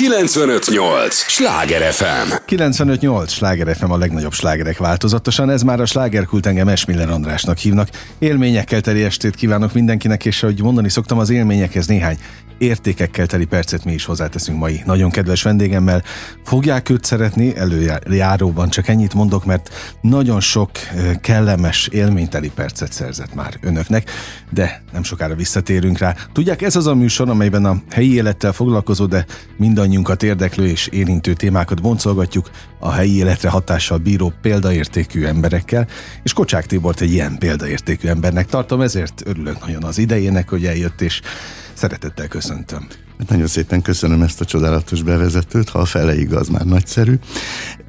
958! Sláger FM! 958! Sláger FM a legnagyobb slágerek változatosan. Ez már a slágerkult engem Esmiller Andrásnak hívnak. Élményekkel teli estét kívánok mindenkinek, és ahogy mondani szoktam, az élményekhez néhány értékekkel teli percet mi is hozzáteszünk mai nagyon kedves vendégemmel. Fogják őt szeretni, előjáróban csak ennyit mondok, mert nagyon sok kellemes, élményteli percet szerzett már önöknek, de nem sokára visszatérünk rá. Tudják, ez az a műsor, amelyben a helyi élettel foglalkozó, de mindannyiunkat érdeklő és érintő témákat boncolgatjuk a helyi életre hatással bíró példaértékű emberekkel, és Kocsák Tibort egy ilyen példaértékű embernek tartom, ezért örülök nagyon az idejének, hogy eljött, és Szeretettel köszöntöm. Nagyon szépen köszönöm ezt a csodálatos bevezetőt, ha a fele igaz, már nagyszerű,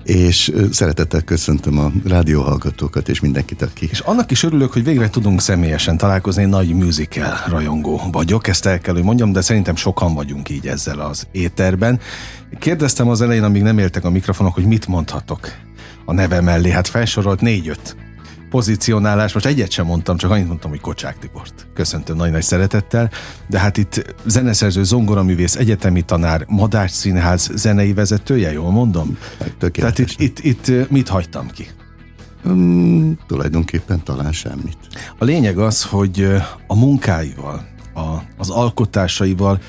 és szeretettel köszöntöm a rádióhallgatókat és mindenkit, aki... És annak is örülök, hogy végre tudunk személyesen találkozni, nagy musical rajongó vagyok, ezt el kell, hogy mondjam, de szerintem sokan vagyunk így ezzel az éterben. Kérdeztem az elején, amíg nem éltek a mikrofonok, hogy mit mondhatok a neve mellé, hát felsorolt négy-öt pozícionálás, most egyet sem mondtam, csak annyit mondtam, hogy Kocsák Tibort. Köszöntöm nagy-nagy szeretettel, de hát itt zeneszerző, zongoraművész, egyetemi tanár, Madács Színház zenei vezetője, jól mondom? Tehát itt, itt, itt mit hagytam ki? Hmm, tulajdonképpen talán semmit. A lényeg az, hogy a munkáival, a, az alkotásaival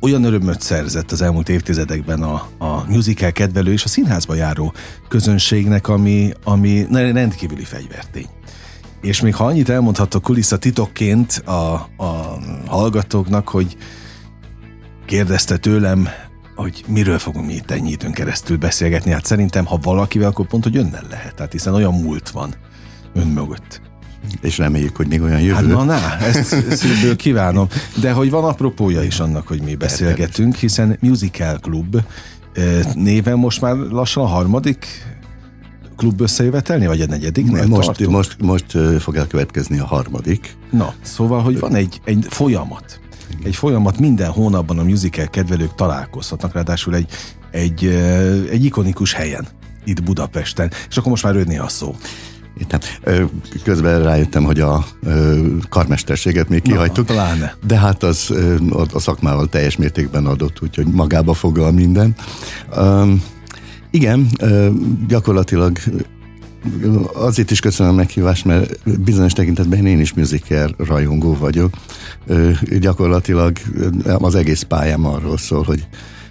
olyan örömöt szerzett az elmúlt évtizedekben a, a musical kedvelő és a színházba járó közönségnek, ami, ami rendkívüli fegyvertény. És még ha annyit elmondhatok kulissza titokként a, a hallgatóknak, hogy kérdezte tőlem, hogy miről fogunk mi itt ennyi időn keresztül beszélgetni. Hát szerintem, ha valakivel, akkor pont, hogy önnel lehet. Tehát hiszen olyan múlt van ön mögött. És reméljük, hogy még olyan jövő. Hát na, na ezt szívből kívánom. De hogy van apropója is annak, hogy mi beszélgetünk, hiszen Musical Club néven most már lassan a harmadik klub összejövetelni, vagy a negyedik? Most, most, most fog elkövetkezni a harmadik. Na, szóval, hogy van egy, egy folyamat. Egy folyamat minden hónapban a musical kedvelők találkozhatnak, ráadásul egy, egy, egy ikonikus helyen, itt Budapesten. És akkor most már rödni a szó. Értem. Közben rájöttem, hogy a karmesterséget még kihagytuk. Na, de hát az a szakmával teljes mértékben adott, úgyhogy magába foglal minden. Igen, gyakorlatilag azért is köszönöm a meghívást, mert bizonyos tekintetben én is musical rajongó vagyok. Gyakorlatilag az egész pályám arról szól, hogy,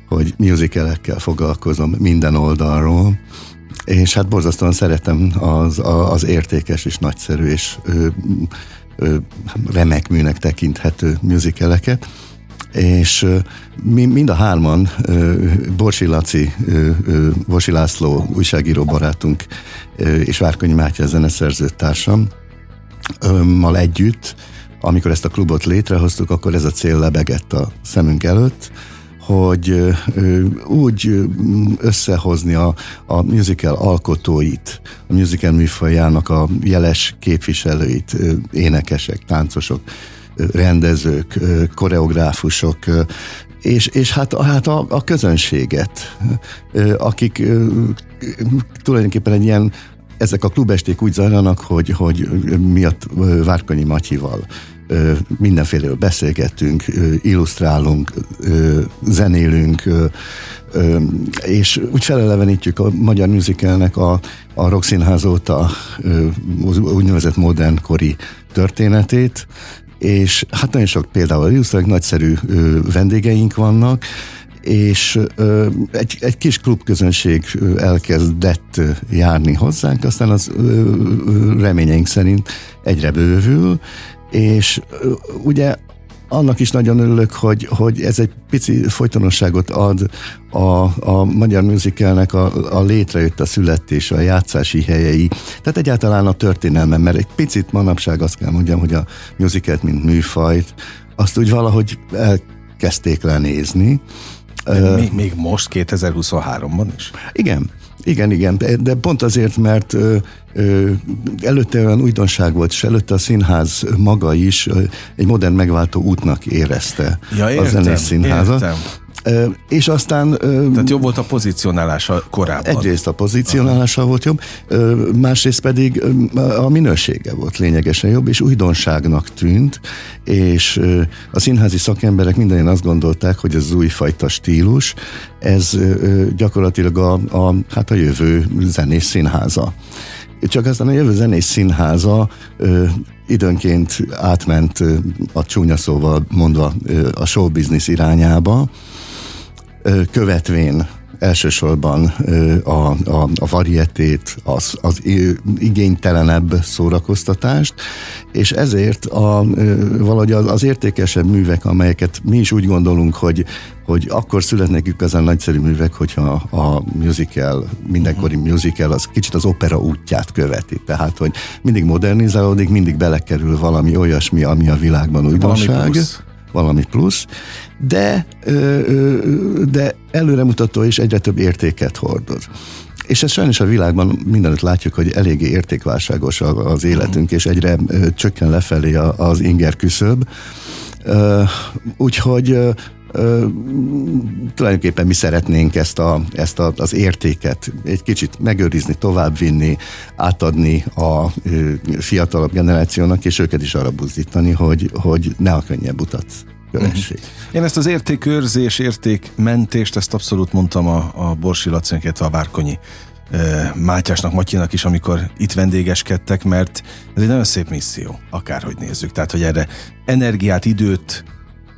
hogy musicalekkel foglalkozom minden oldalról, és hát borzasztóan szeretem az, az értékes és nagyszerű és ö, ö, remek műnek tekinthető musicaleket. És mi mind a hárman, Borsi Laci, Borsi László újságíró barátunk és Várkonyi Mátyá zeneszerző társam, mal együtt, amikor ezt a klubot létrehoztuk, akkor ez a cél lebegett a szemünk előtt, hogy úgy összehozni a, a musical alkotóit, a musical műfajának a jeles képviselőit, énekesek, táncosok, rendezők, koreográfusok, és, és hát, hát a, a közönséget, akik tulajdonképpen egy ilyen ezek a klubesték úgy zajlanak, hogy, hogy miatt Várkonyi Matyival mindenféleről beszélgetünk, illusztrálunk, zenélünk, és úgy felelevenítjük a magyar musicalnek a, a Rock Színház óta úgynevezett modern kori történetét, és hát nagyon sok például illusztráljuk, nagyszerű vendégeink vannak, és ö, egy, egy kis klubközönség elkezdett járni hozzánk, aztán az ö, reményeink szerint egyre bővül, és ugye annak is nagyon örülök, hogy, hogy ez egy pici folytonosságot ad a, a magyar musicalnek a, a létrejött, a születés, a játszási helyei, tehát egyáltalán a történelme, mert egy picit manapság azt kell mondjam, hogy a musicalt, mint műfajt, azt úgy valahogy elkezdték lenézni. még, még most, 2023-ban is? Igen, igen, igen, de, de pont azért, mert ö, ö, előtte olyan újdonság volt, és előtte a színház maga is ö, egy modern megváltó útnak érezte ja, értem, a zenés színházat. Értem. És aztán... Tehát jobb volt a pozícionálása korábban. Egyrészt a pozícionálása Aha. volt jobb, másrészt pedig a minősége volt lényegesen jobb, és újdonságnak tűnt, és a színházi szakemberek minden azt gondolták, hogy ez az újfajta stílus, ez gyakorlatilag a, a, hát a jövő zenés színháza. Csak aztán a jövő zenés színháza ö, időnként átment ö, a csúnya szóval mondva ö, a show business irányába, követvén elsősorban a, a, a varietét, az, az igénytelenebb szórakoztatást, és ezért a, valahogy az, az értékesebb művek, amelyeket mi is úgy gondolunk, hogy, hogy akkor születnek igazán nagyszerű művek, hogyha a musical, mindenkori uh-huh. musical az kicsit az opera útját követi. Tehát, hogy mindig modernizálódik, mindig belekerül valami olyasmi, ami a világban újdonság. Valami plusz valami plusz, de, de előremutató és egyre több értéket hordoz. És ez sajnos a világban mindenütt látjuk, hogy eléggé értékválságos az életünk, és egyre csökken lefelé az inger küszöb. Úgyhogy tulajdonképpen mi szeretnénk ezt, a, ezt a, az értéket egy kicsit megőrizni, továbbvinni, átadni a fiatalabb generációnak, és őket is arra buzdítani, hogy, hogy ne a könnyebb utat kövessék. Én ezt az értékőrzés, értékmentést, ezt abszolút mondtam a, a Borsi Lacinket, a Várkonyi Mátyásnak, Matyinak is, amikor itt vendégeskedtek, mert ez egy nagyon szép misszió, akárhogy nézzük. Tehát, hogy erre energiát, időt,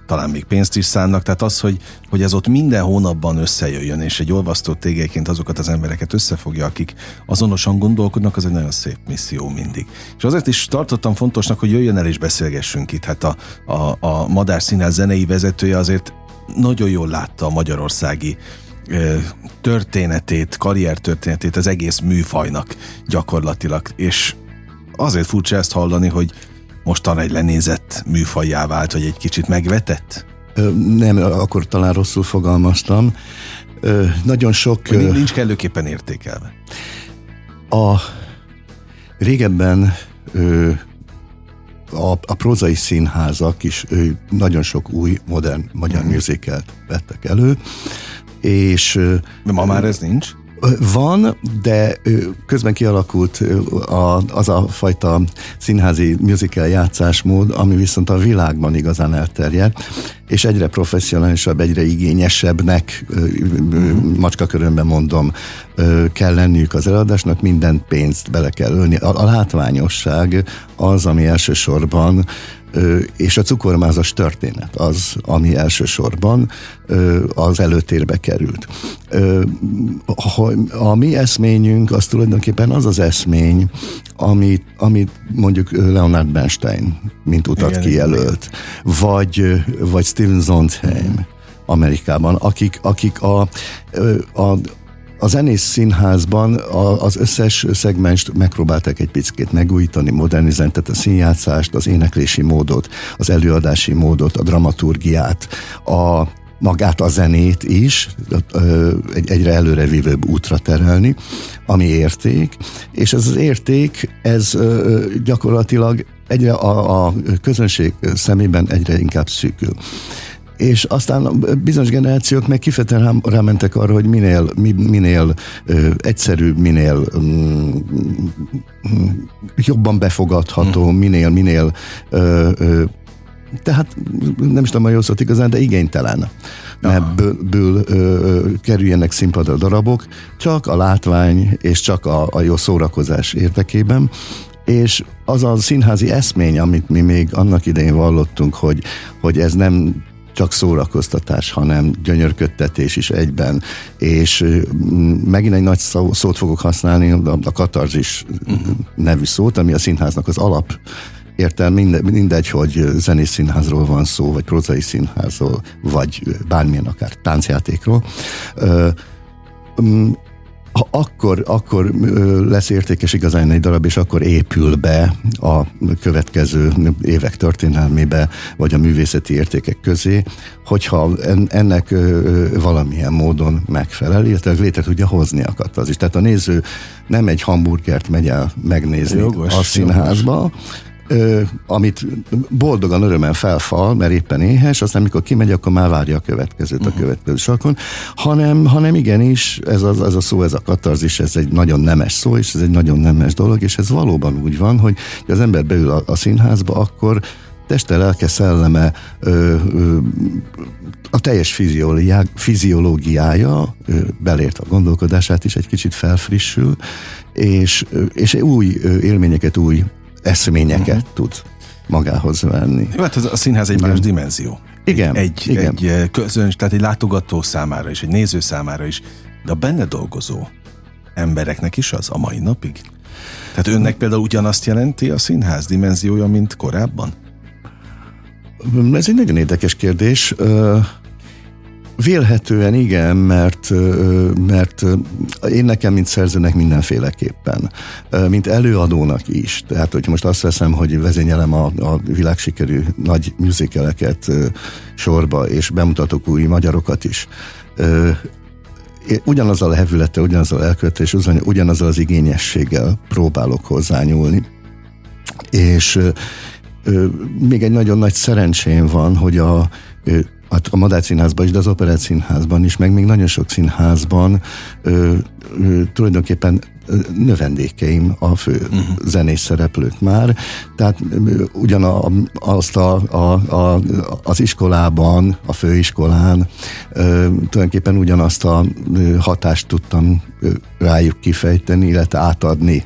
talán még pénzt is szánnak, tehát az, hogy, hogy ez ott minden hónapban összejöjjön, és egy olvasztó tégelyként azokat az embereket összefogja, akik azonosan gondolkodnak, az egy nagyon szép misszió mindig. És azért is tartottam fontosnak, hogy jöjjön el és beszélgessünk itt. Hát a, a, a Madár Színház zenei vezetője azért nagyon jól látta a magyarországi történetét, karriertörténetét az egész műfajnak gyakorlatilag, és azért furcsa ezt hallani, hogy mostan egy lenézett műfajjá vált, vagy egy kicsit megvetett? Nem, akkor talán rosszul fogalmaztam. Nagyon sok... Vagy nincs kellőképpen értékelve. A régebben a, a prózai színházak is nagyon sok új, modern magyar mm. musicalt vettek elő, és... De ma már ez nincs? Van, de közben kialakult az a fajta színházi musical játszásmód, ami viszont a világban igazán elterjedt, és egyre professzionálisabb, egyre igényesebbnek, macskakörömben mondom, kell lenniük az eladásnak, minden pénzt bele kell ölni. A, a látványosság az, ami elsősorban és a cukormázas történet az, ami elsősorban az előtérbe került. A mi eszményünk az tulajdonképpen az az eszmény, amit, amit mondjuk Leonard Bernstein, mint utat igen, kijelölt, vagy, vagy Steven Sondheim Amerikában, akik, akik a, a, a zenész színházban az összes szegmenst megpróbálták egy picit megújítani, modernizálni, tehát a színjátszást, az éneklési módot, az előadási módot, a dramaturgiát, a magát a zenét is egy egyre előrevívőbb útra terelni, ami érték, és ez az érték, ez gyakorlatilag egyre a, a közönség szemében egyre inkább szűkül és aztán bizonyos generációk meg kifejezetten rámentek arra, hogy minél, minél ö, egyszerűbb, minél mm, jobban befogadható, hmm. minél, minél ö, ö, tehát nem is tudom a jó szót igazán, de igénytelen. Ebből ö, kerüljenek színpadra darabok, csak a látvány és csak a, a jó szórakozás érdekében, és az a színházi eszmény, amit mi még annak idején vallottunk, hogy, hogy ez nem csak szórakoztatás, hanem gyönyörködtetés is egyben. És megint egy nagy szó, szót fogok használni, a, katarzis uh-huh. nevű szót, ami a színháznak az alap minde, mindegy, hogy zenész színházról van szó, vagy prózai színházról, vagy bármilyen akár táncjátékról ha akkor, akkor lesz értékes igazán egy darab, és akkor épül be a következő évek történelmébe, vagy a művészeti értékek közé, hogyha ennek valamilyen módon megfelel, illetve létre tudja hozni a is. Tehát a néző nem egy hamburgert megy el megnézni jogos, a színházba, jogos ö, amit boldogan, örömen felfal, mert éppen éhes, aztán mikor kimegy, akkor már várja a következőt uh-huh. a következő sarkon, hanem, hanem igenis, ez a, ez a szó, ez a katarzis, ez egy nagyon nemes szó, és ez egy nagyon nemes dolog, és ez valóban úgy van, hogy az ember beül a, a színházba, akkor teste, lelke, szelleme, ö, ö, a teljes fiziológiá, fiziológiája, ö, belért a gondolkodását is egy kicsit felfrissül, és, és új élményeket, új eszményeket uh-huh. tud magához venni. Jó, hát ez a színház egy más dimenzió. Igen. Egy, Igen. egy közöns, tehát egy látogató számára is, egy néző számára is, de a benne dolgozó embereknek is az a mai napig? Tehát önnek például ugyanazt jelenti a színház dimenziója, mint korábban? Ez egy nagyon érdekes kérdés. Vélhetően igen, mert, mert én nekem, mint szerzőnek mindenféleképpen, mint előadónak is. Tehát, hogy most azt veszem, hogy vezényelem a, a világsikerű nagy musicaleket sorba, és bemutatok új magyarokat is. Ugyanazzal a hevülettel, ugyanazzal a elkövetés, ugyanazzal az igényességgel próbálok hozzányúlni. És még egy nagyon nagy szerencsém van, hogy a a Madár Színházban is, de az Operett Színházban is, meg még nagyon sok színházban ö, ö, tulajdonképpen növendékeim a fő uh-huh. zenés szereplők már. Tehát ugyan a, azt a, a, a, az iskolában, a főiskolán ö, tulajdonképpen ugyanazt a hatást tudtam rájuk kifejteni, illetve átadni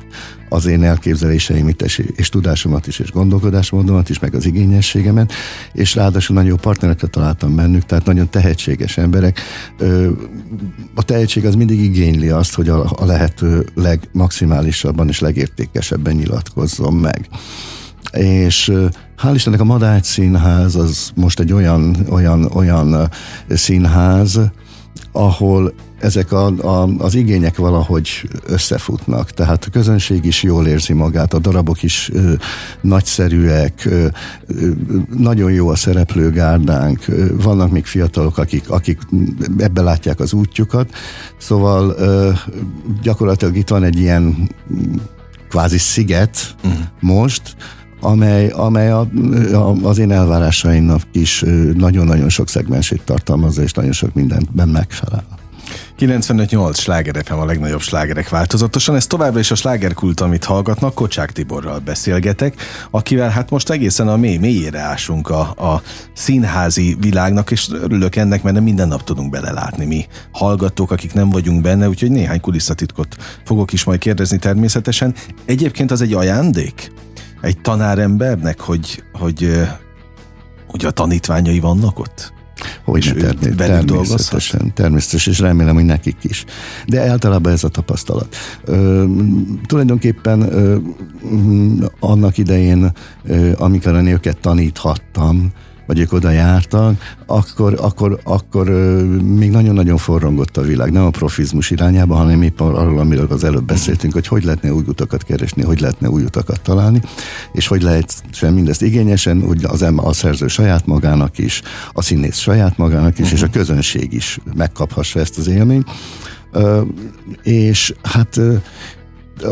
az én elképzeléseimit és, tudásomat is, és gondolkodásmódomat is, meg az igényességemet, és ráadásul nagyon jó partnereket találtam bennük, tehát nagyon tehetséges emberek. A tehetség az mindig igényli azt, hogy a lehető legmaximálisabban és legértékesebben nyilatkozzon meg. És hál' Istennek a Madács Színház az most egy olyan, olyan, olyan színház, ahol ezek a, a, az igények valahogy összefutnak, tehát a közönség is jól érzi magát, a darabok is ö, nagyszerűek, ö, ö, nagyon jó a szereplőgárdánk, ö, vannak még fiatalok, akik, akik ebbe látják az útjukat, szóval ö, gyakorlatilag itt van egy ilyen kvázi sziget uh-huh. most, amely, amely a, a, az én elvárásaimnak is nagyon-nagyon sok szegmensét tartalmazza, és nagyon sok mindenben megfelel. 95-8 sláger FM a legnagyobb slágerek változatosan. Ez továbbra is a slágerkult, amit hallgatnak. Kocsák Tiborral beszélgetek, akivel hát most egészen a mély mélyére ásunk a, a színházi világnak, és örülök ennek, mert nem minden nap tudunk belelátni mi hallgatók, akik nem vagyunk benne, úgyhogy néhány kulisszatitkot fogok is majd kérdezni természetesen. Egyébként az egy ajándék egy tanárembernek, hogy, hogy, hogy a tanítványai vannak ott? Hogy ne, termé- természetesen, természetesen, és remélem, hogy nekik is. De általában ez a tapasztalat. Ö, tulajdonképpen ö, annak idején, ö, amikor a nőket taníthattam, vagy ők oda jártak, akkor, akkor, akkor még nagyon-nagyon forrongott a világ, nem a profizmus irányába, hanem épp arról, amiről az előbb beszéltünk, hogy hogy lehetne új utakat keresni, hogy lehetne új utakat találni, és hogy lehet sem mindezt igényesen, úgy az a szerző saját magának is, a színész saját magának is, uh-huh. és a közönség is megkaphassa ezt az élményt. És hát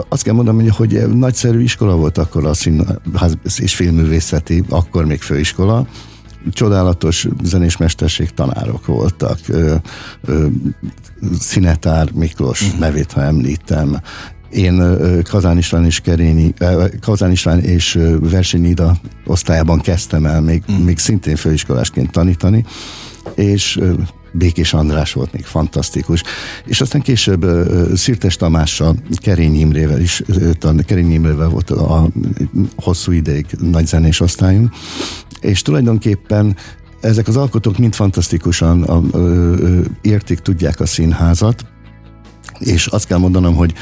azt kell mondanom, hogy nagyszerű iskola volt akkor a színház és filmművészeti, akkor még főiskola, csodálatos zenésmesterség tanárok voltak. Ö, ö, Szinetár Miklós uh-huh. nevét, ha említem, én Kazán István és Kerényi, Kazán István és Versenyida osztályában kezdtem el még, uh-huh. még szintén főiskolásként tanítani, és Békés András volt még fantasztikus. És aztán később Szirtes Tamással, Kerény Imrével is, Kerény Imrével volt a, a hosszú ideig nagy zenés osztályunk, és tulajdonképpen ezek az alkotók mind fantasztikusan a, a, a, értik, tudják a színházat, és azt kell mondanom, hogy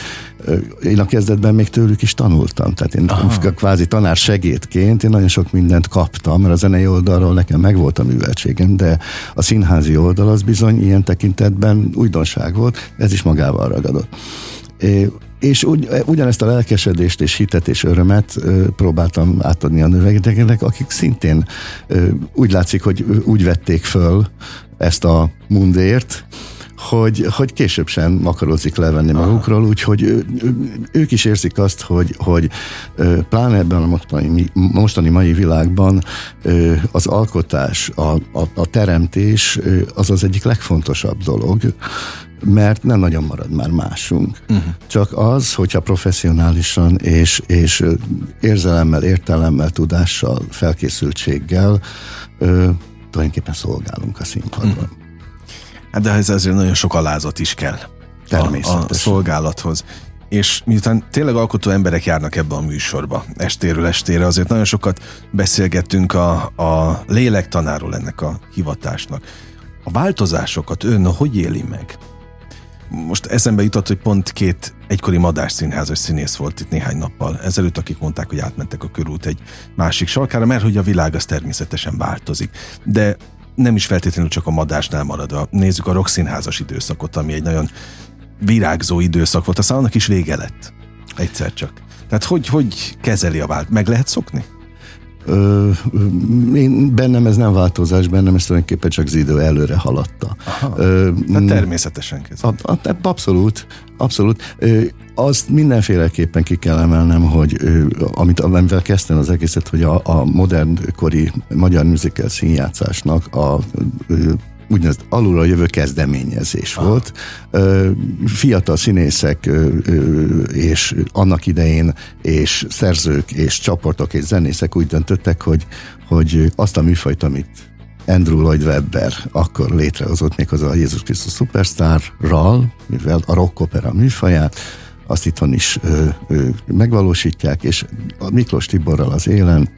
én a kezdetben még tőlük is tanultam, tehát én Aha. kvázi tanár segédként én nagyon sok mindent kaptam, mert a zenei oldalról nekem megvolt a műveltségem, de a színházi oldal az bizony ilyen tekintetben újdonság volt, ez is magával ragadott. És ugy, ugyanezt a lelkesedést és hitet és örömet ö, próbáltam átadni a növegedeknek, akik szintén ö, úgy látszik, hogy úgy vették föl ezt a mundért, hogy, hogy később sem akarozik levenni Aha. magukról, úgyhogy ők is érzik azt, hogy, hogy pláne ebben a mostani, mostani mai világban az alkotás, a, a, a teremtés az az egyik legfontosabb dolog, mert nem nagyon marad már másunk. Uh-huh. Csak az, hogyha professzionálisan és, és érzelemmel, értelemmel, tudással, felkészültséggel ö, tulajdonképpen szolgálunk a színpadon. Uh-huh. Hát de ez azért nagyon sok alázat is kell a, a szolgálathoz. És miután tényleg alkotó emberek járnak ebbe a műsorba, estéről estére, azért nagyon sokat beszélgettünk a, a lélektanáról ennek a hivatásnak. A változásokat ön hogy éli meg? Most eszembe jutott, hogy pont két egykori Madás színházas színész volt itt néhány nappal ezelőtt, akik mondták, hogy átmentek a körút egy másik sarkára, mert hogy a világ az természetesen változik. De nem is feltétlenül csak a madásnál maradva. Nézzük a színházas időszakot, ami egy nagyon virágzó időszak volt, aztán annak is vége lett. Egyszer csak. Tehát hogy, hogy kezeli a vált? Meg lehet szokni? Ö, én, bennem ez nem változás, bennem ez tulajdonképpen csak az idő előre haladta. Aha, ö, tehát természetesen kezdve. Abszolút, abszolút. Azt mindenféleképpen ki kell emelnem, hogy amit, amivel kezdtem az egészet, hogy a, a modern kori magyar musical színjátszásnak a úgynevezett alulra jövő kezdeményezés ah. volt. Fiatal színészek és annak idején és szerzők és csapatok és zenészek úgy döntöttek, hogy, hogy azt a műfajt, amit Andrew Lloyd Webber. Akkor létrehozott még az a Jézus Krisztus Superstarral, mivel a rock opera műfaját, azt itthon is ö, ö, megvalósítják, és a Miklós Tiborral az élen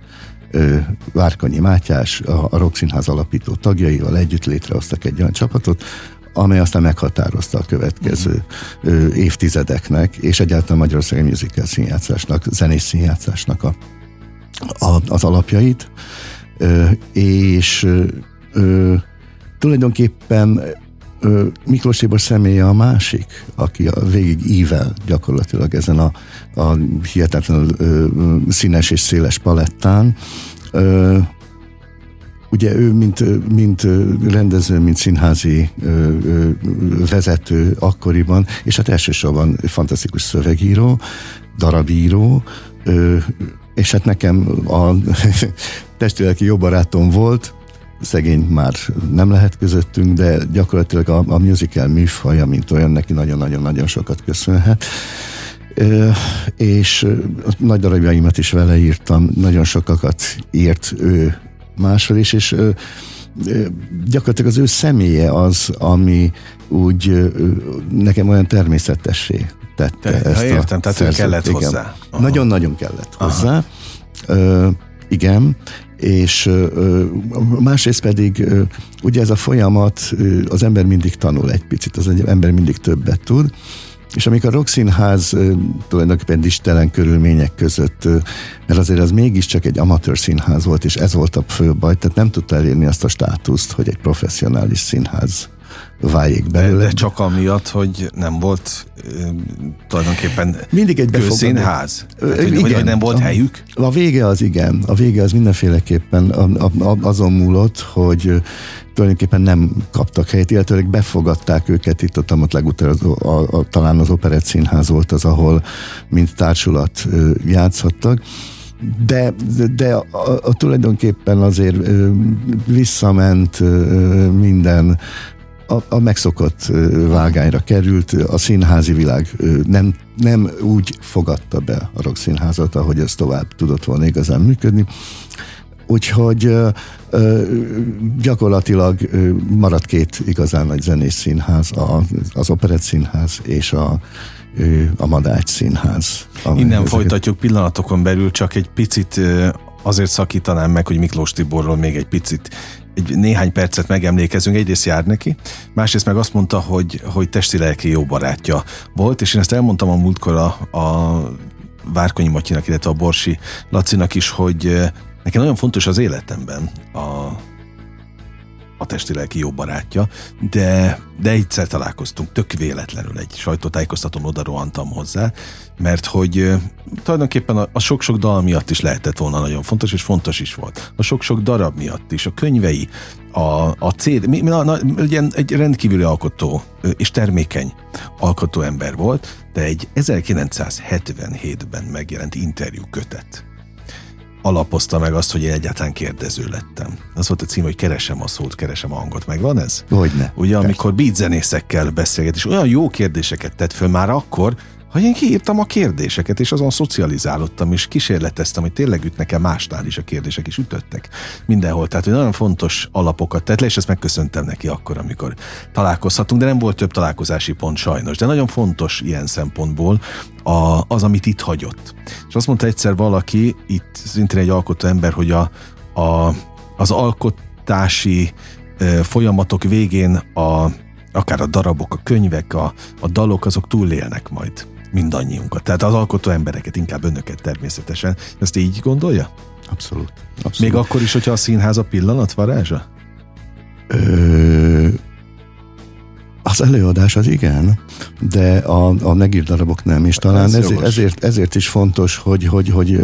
Várkanyi Mátyás, a, a Rock Színház alapító tagjaival együtt létrehoztak egy olyan csapatot, amely aztán meghatározta a következő ö, évtizedeknek, és egyáltalán Magyarországi musical színjátszásnak, zenés színjátszásnak a, a, az alapjait, ö, és tulajdonképpen Miklós Tibor személye a másik, aki a végig ível gyakorlatilag ezen a, a hihetetlenül ö, színes és széles palettán. Ö, ugye ő, mint, mint rendező, mint színházi ö, ö, vezető akkoriban, és hát elsősorban fantasztikus szövegíró, darabíró, ö, és hát nekem a testüleki jó barátom volt, szegény már nem lehet közöttünk, de gyakorlatilag a, a musical műfaja, mint olyan, neki nagyon-nagyon-nagyon sokat köszönhet. Ö, és nagy darabjaimat is vele írtam, nagyon sokakat írt ő máshol is, és ö, gyakorlatilag az ő személye az, ami úgy ö, nekem olyan természetessé tette Te, ezt értem, a tehát szerzőt. kellett igen. hozzá. Nagyon-nagyon kellett Aha. hozzá. Ö, igen, és másrészt pedig ugye ez a folyamat, az ember mindig tanul egy picit, az ember mindig többet tud, és amikor a Rokszínház tulajdonképpen distelen körülmények között, mert azért az mégiscsak egy amatőr színház volt, és ez volt a fő baj, tehát nem tudta elérni azt a státuszt, hogy egy professzionális színház váljék belőle. De, csak amiatt, hogy nem volt tulajdonképpen Mindig egy színház. Tehát, hogy, igen, hogy nem volt a, helyük? A vége az igen. A vége az mindenféleképpen azon múlott, hogy tulajdonképpen nem kaptak helyet, illetve befogadták őket, itt ott, ott legutóbb az, a, a, talán az Operett Színház volt az, ahol mint társulat játszhattak de, de, de a, a, tulajdonképpen azért ö, visszament ö, minden a, a megszokott vágányra került, a színházi világ nem, nem úgy fogadta be a színházat, ahogy ez tovább tudott volna igazán működni. Úgyhogy gyakorlatilag maradt két igazán nagy zenés színház, az Operett Színház és a, a Madács Színház. Innen ezeket... folytatjuk pillanatokon belül, csak egy picit azért szakítanám meg, hogy Miklós Tiborról még egy picit egy néhány percet megemlékezünk, egyrészt jár neki, másrészt meg azt mondta, hogy, hogy testi-lelki jó barátja volt, és én ezt elmondtam a múltkor a, a Várkonyi Matyinak, illetve a Borsi Lacinak is, hogy nekem nagyon fontos az életemben a a testi-lelki jó barátja, de, de egyszer találkoztunk, tök véletlenül egy sajtótájékoztatón oda rohantam hozzá, mert hogy tulajdonképpen a, a sok-sok dal miatt is lehetett volna nagyon fontos, és fontos is volt. A sok-sok darab miatt is, a könyvei, a, a CD, mi, na, na, ugye egy rendkívüli alkotó és termékeny alkotó ember volt, de egy 1977-ben megjelent interjú kötet alapozta meg azt, hogy én egyáltalán kérdező lettem. Az volt a cím, hogy keresem a szót, keresem a hangot. Megvan ez? Hogyne. Ugye, amikor beat zenészekkel beszélget, és olyan jó kérdéseket tett föl már akkor, hogy én kiírtam a kérdéseket, és azon szocializálódtam, és kísérleteztem, hogy tényleg ütnek-e másnál is a kérdések, és ütöttek mindenhol. Tehát, hogy nagyon fontos alapokat tett le, és ezt megköszöntem neki akkor, amikor találkozhatunk, de nem volt több találkozási pont sajnos. De nagyon fontos ilyen szempontból a, az, amit itt hagyott. És azt mondta egyszer valaki, itt szintén egy alkotó ember, hogy a, a, az alkotási folyamatok végén a, akár a darabok, a könyvek, a, a dalok, azok túlélnek majd mindannyiunkat. Tehát az alkotó embereket, inkább önöket természetesen. Ezt így gondolja? Abszolút. Abszolút. Még akkor is, hogyha a színház a pillanat varázsa? Ö, az előadás az igen, de a, a megírt darabok nem, és talán Ez ezért, ezért, ezért is fontos, hogy, hogy, hogy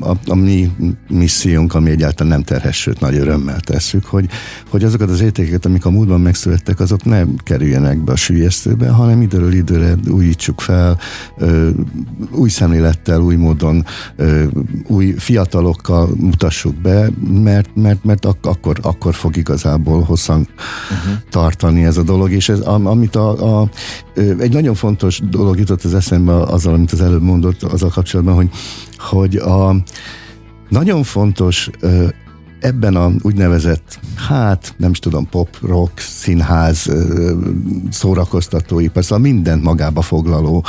a, a mi missziónk, ami egyáltalán nem terhes, sőt nagy örömmel tesszük, hogy, hogy azokat az értékeket, amik a múltban megszülettek, azok nem kerüljenek be a sülyeztőbe, hanem időről időre újítsuk fel, új szemlélettel, új módon, új fiatalokkal mutassuk be, mert, mert, mert ak- akkor, akkor fog igazából hosszan uh-huh. tartani ez a dolog, és ez, amit a, a, egy nagyon fontos dolog jutott az eszembe azzal, amit az előbb mondott, azzal kapcsolatban, hogy, hogy a, nagyon fontos ebben a úgynevezett, hát nem is tudom, pop, rock, színház, szórakoztatói, persze a mindent magába foglaló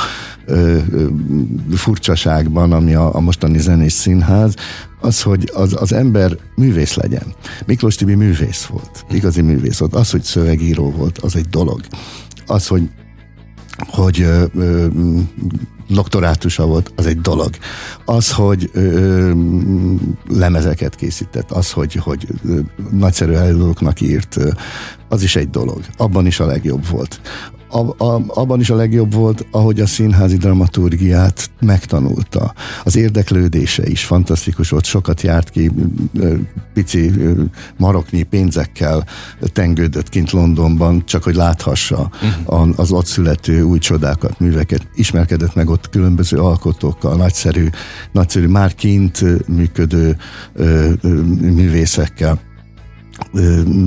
furcsaságban, ami a, a mostani zenés színház, az, hogy az, az ember művész legyen. Miklós Tibi művész volt, igazi művész volt. Az, hogy szövegíró volt, az egy dolog. Az, hogy hogy ö, ö, doktorátusa volt, az egy dolog. Az, hogy ö, lemezeket készített, az, hogy, hogy ö, nagyszerű előadóknak írt, ö, az is egy dolog. Abban is a legjobb volt a, a, abban is a legjobb volt, ahogy a színházi dramaturgiát megtanulta. Az érdeklődése is fantasztikus volt, sokat járt ki, pici maroknyi pénzekkel tengődött kint Londonban, csak hogy láthassa uh-huh. az ott születő új csodákat, műveket. Ismerkedett meg ott különböző alkotókkal, nagyszerű, nagyszerű már kint működő művészekkel.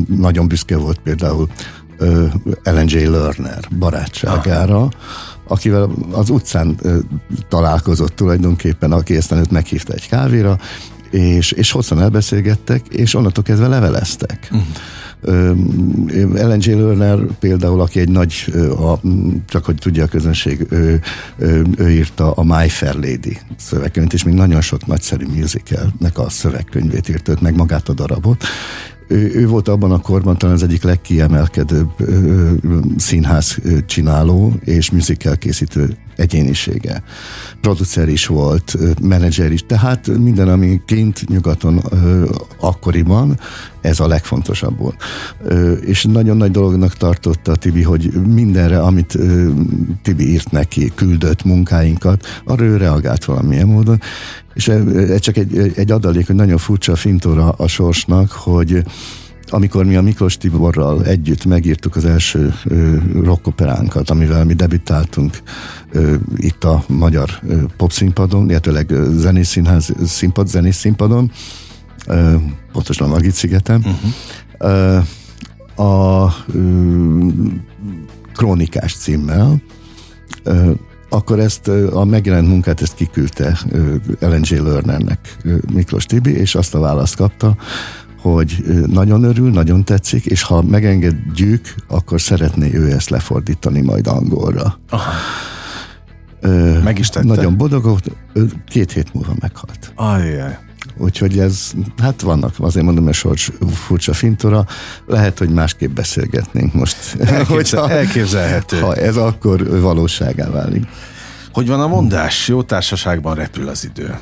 Nagyon büszke volt például Ellen J. Lerner barátságára, Aha. akivel az utcán találkozott tulajdonképpen, aki aztán őt meghívta egy kávéra, és, és hosszan elbeszélgettek, és onnantól kezdve leveleztek. Uh-huh. Ellen J. Lerner például, aki egy nagy, a, csak hogy tudja a közönség, ő, ő, ő írta a My Fair Lady szövegkönyvét, és még nagyon sok nagyszerű musicalnek a szövegkönyvét írt, meg magát a darabot, ő, ő volt abban a korban talán az egyik legkiemelkedőbb ö, színház csináló és musical készítő egyénisége. Producer is volt, menedzser is, tehát minden, ami kint nyugaton akkoriban, ez a legfontosabb volt. És nagyon nagy dolognak tartotta Tibi, hogy mindenre, amit Tibi írt neki, küldött munkáinkat, arra ő reagált valamilyen módon, és ez csak egy, egy adalék, hogy nagyon furcsa a fintora a sorsnak, hogy amikor mi a Miklós Tiborral együtt megírtuk az első rockoperánkat, amivel mi debütáltunk ö, itt a magyar ö, popszínpadon, illetőleg zenész színház színpad, zenész színpadon, ö, pontosan Magit szigeten. Uh-huh. Ö, a ö, Krónikás címmel, ö, akkor ezt a megjelent munkát ezt kiküldte Ellen J. Lernernek Miklós Tibi, és azt a választ kapta, hogy nagyon örül, nagyon tetszik, és ha megengedjük, akkor szeretné ő ezt lefordítani majd angolra. Aha. Meg is tette? Nagyon boldog, két hét múlva meghalt. Ajjaj. Úgyhogy ez, hát vannak, azért mondom, hogy sorts furcsa fintora, lehet, hogy másképp beszélgetnénk most. Elképzel, hogyha, elképzelhető. Ha ez akkor valóságá válik. Hogy van a mondás? Jó társaságban repül az idő.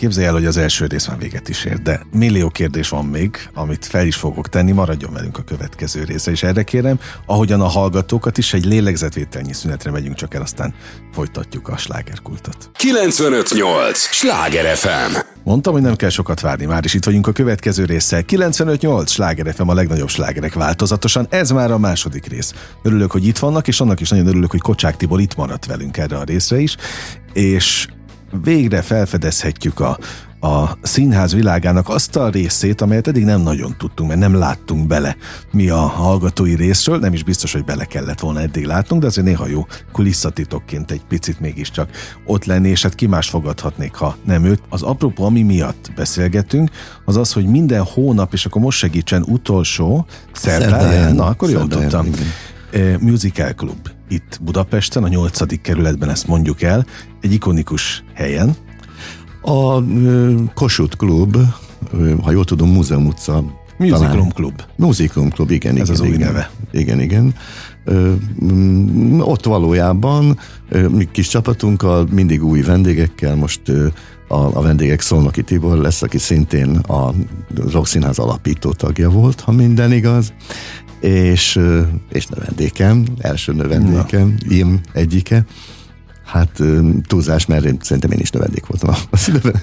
Képzelj el, hogy az első rész már véget is ér, de millió kérdés van még, amit fel is fogok tenni, maradjon velünk a következő része, és erre kérem, ahogyan a hallgatókat is, egy lélegzetvételnyi szünetre megyünk csak el, aztán folytatjuk a slágerkultot. 958! Sláger FM! Mondtam, hogy nem kell sokat várni, már is itt vagyunk a következő résszel. 958 Sláger FM a legnagyobb slágerek változatosan. Ez már a második rész. Örülök, hogy itt vannak, és annak is nagyon örülök, hogy Kocsák Tibor itt maradt velünk erre a részre is, és végre felfedezhetjük a, a színház világának azt a részét, amelyet eddig nem nagyon tudtunk, mert nem láttunk bele mi a hallgatói részről, nem is biztos, hogy bele kellett volna eddig látnunk, de azért néha jó kulisszatitokként egy picit mégiscsak ott lenni, és hát ki más fogadhatnék, ha nem őt. Az apropó, ami miatt beszélgetünk, az az, hogy minden hónap, és akkor most segítsen utolsó szerdáján, na akkor jól tudtam, igen. Musical Club itt Budapesten, a nyolcadik kerületben ezt mondjuk el, egy ikonikus helyen. A Kossuth Klub, ha jól tudom, Múzeum utca. Musicum Klub. Musicum Klub, igen. Ez igen, az új igen, neve. Igen, igen. Ö, ott valójában mi kis csapatunkkal, mindig új vendégekkel, most a, a vendégek Szolnoki Tibor lesz, aki szintén a Rockszínház alapító tagja volt, ha minden igaz, és, és növendékem, első növendékem, Na. im egyike. Hát túlzás, mert szerintem én is növendék voltam a szülőben.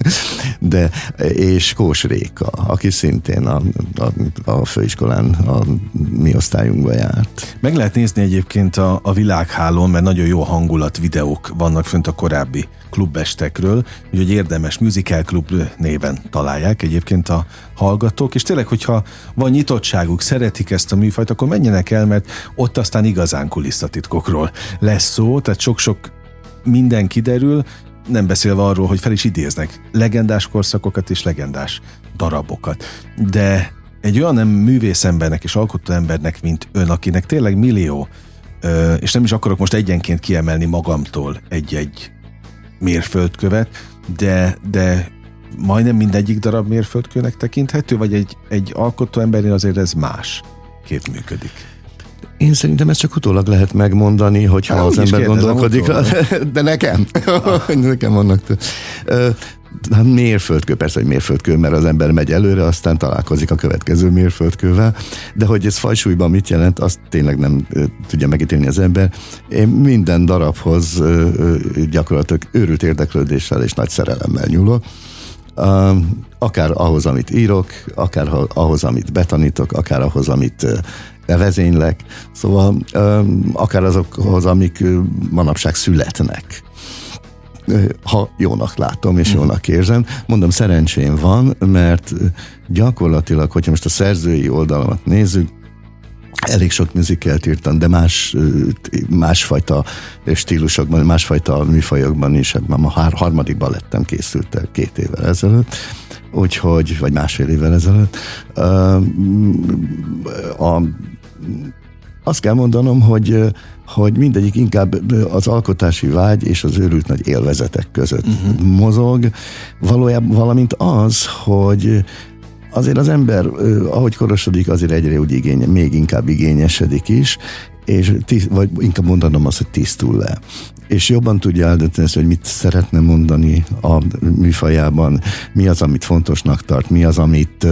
De, és Kós Réka, aki szintén a, a, a főiskolán a mi osztályunkba járt. Meg lehet nézni egyébként a, a világhálón, mert nagyon jó hangulat videók vannak fönt a korábbi klubestekről, úgyhogy érdemes Musical Club néven találják egyébként a hallgatók, és tényleg, hogyha van nyitottságuk, szeretik ezt a műfajt, akkor menjenek el, mert ott aztán igazán kulisszatitkokról lesz szó, tehát sok-sok minden kiderül, nem beszélve arról, hogy fel is idéznek legendás korszakokat és legendás darabokat. De egy olyan nem művész embernek és alkotó embernek, mint ön, akinek tényleg millió, és nem is akarok most egyenként kiemelni magamtól egy-egy mérföldkövet, de, de majdnem mindegyik darab mérföldkőnek tekinthető, vagy egy, egy alkotó embernél azért ez más két működik? Én szerintem ezt csak utólag lehet megmondani, hogyha Há, az ember gondolkodik. De nekem. nekem vannak. Hát mérföldkő, persze, hogy mérföldkő, mert az ember megy előre, aztán találkozik a következő mérföldkővel, de hogy ez fajsúlyban mit jelent, azt tényleg nem tudja megítélni az ember. Én minden darabhoz gyakorlatilag őrült érdeklődéssel és nagy szerelemmel nyúlok akár ahhoz, amit írok, akár ahhoz, amit betanítok, akár ahhoz, amit vezénylek, szóval akár azokhoz, amik manapság születnek ha jónak látom és mhm. jónak érzem. Mondom, szerencsém van, mert gyakorlatilag, hogyha most a szerzői oldalamat nézzük, elég sok műzikelt írtam, de más, másfajta stílusokban, másfajta műfajokban is, hát már a harmadikban lettem készült el két évvel ezelőtt, úgyhogy, vagy másfél évvel ezelőtt. A, azt kell mondanom, hogy hogy mindegyik inkább az alkotási vágy és az őrült nagy élvezetek között uh-huh. mozog, valójában valamint az, hogy azért az ember, ahogy korosodik, azért egyre úgy igénye, még inkább igényesedik is, és tiszt, vagy inkább mondanom azt, hogy tisztul le. És jobban tudja eldönteni, hogy mit szeretne mondani a műfajában, mi az, amit fontosnak tart, mi az, amit,